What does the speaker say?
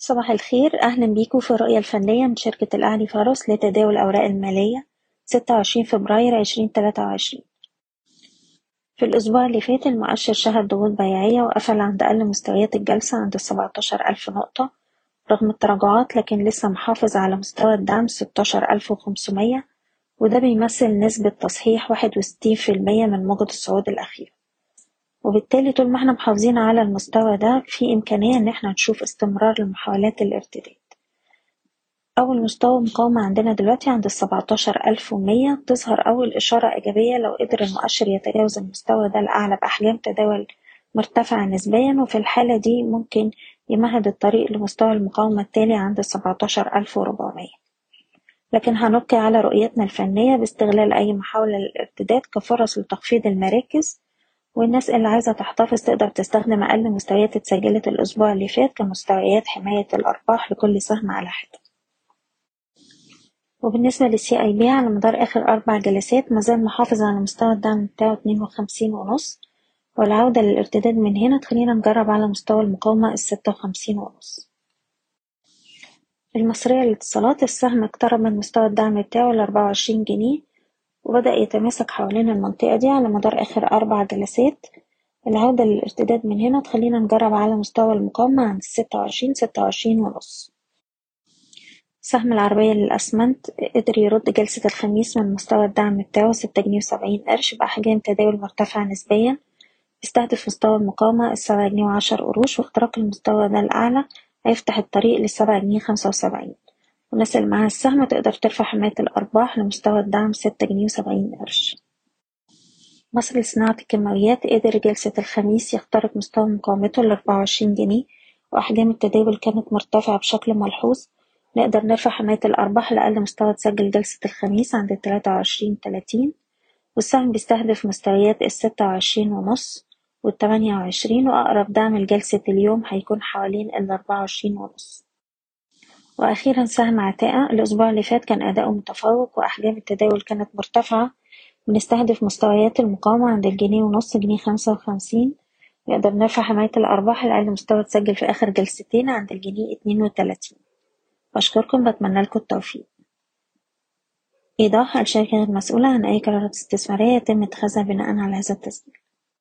صباح الخير. أهلا بيكم في الرؤية الفنية من شركة الأهلي فارس لتداول الأوراق المالية ستة وعشرين فبراير عشرين تلاتة وعشرين. في الأسبوع اللي فات المؤشر شهد ضغوط بيعية وقفل عند أقل مستويات الجلسة عند السبعتاشر ألف نقطة رغم التراجعات لكن لسه محافظ على مستوى الدعم ستاشر ألف وخمسمية وده بيمثل نسبة تصحيح واحد وستين في المية من موجة الصعود الأخيرة وبالتالي طول ما إحنا محافظين على المستوى ده في إمكانية إن إحنا نشوف استمرار لمحاولات الارتداد. أول مستوى مقاومة عندنا دلوقتي عند السبعتاشر ألف ومية تظهر أول إشارة إيجابية لو قدر المؤشر يتجاوز المستوى ده الأعلى بأحجام تداول مرتفعة نسبيا وفي الحالة دي ممكن يمهد الطريق لمستوى المقاومة التالي عند السبعتاشر ألف لكن هنبقي على رؤيتنا الفنية باستغلال أي محاولة للارتداد كفرص لتخفيض المراكز والناس اللي عايزة تحتفظ تقدر تستخدم أقل مستويات اتسجلت الأسبوع اللي فات كمستويات حماية الأرباح لكل سهم على حدة. وبالنسبة للسي اي بي على مدار آخر أربع جلسات مازال محافظ على مستوى الدعم بتاعه اتنين وخمسين ونص والعودة للارتداد من هنا تخلينا نجرب على مستوى المقاومة الستة وخمسين ونص. المصرية للاتصالات السهم اقترب من مستوى الدعم بتاعه الأربعة وعشرين جنيه وبدأ يتماسك حوالين المنطقة دي على مدار آخر أربع جلسات. العودة للارتداد من هنا تخلينا نجرب على مستوى المقاومة عند الستة وعشرين ستة وعشرين ونص. سهم العربية للأسمنت قدر يرد جلسة الخميس من مستوى الدعم بتاعه ستة جنيه وسبعين قرش بأحجام تداول مرتفعة نسبيا. بيستهدف مستوى المقاومة السبعة جنيه وعشر قروش واختراق المستوى ده الأعلى. هيفتح الطريق للسبعة جنيه خمسة وسبعين. والناس اللي معاها السهم تقدر ترفع حماية الأرباح لمستوى الدعم ستة جنيه وسبعين قرش. مصر لصناعة الكيماويات قدر جلسة الخميس يخترق مستوى مقاومته الأربعة وعشرين جنيه وأحجام التداول كانت مرتفعة بشكل ملحوظ. نقدر نرفع حماية الأرباح لأقل مستوى اتسجل جلسة الخميس عند التلاتة وعشرين تلاتين والسهم بيستهدف مستويات الستة وعشرين ونص والتمانية وعشرين وأقرب دعم لجلسة اليوم هيكون حوالين الأربعة وعشرين ونص. وأخيرا سهم عتاقة الأسبوع اللي فات كان أداؤه متفوق وأحجام التداول كانت مرتفعة. بنستهدف مستويات المقاومة عند الجنيه ونص جنيه خمسة وخمسين. نقدر نرفع حماية الأرباح لأقل مستوى اتسجل في آخر جلستين عند الجنيه اتنين وتلاتين. بشكركم بتمنى لكم التوفيق. إيضاح الشركة غير مسؤولة عن أي قرارات استثمارية يتم اتخاذها بناء على هذا التسجيل.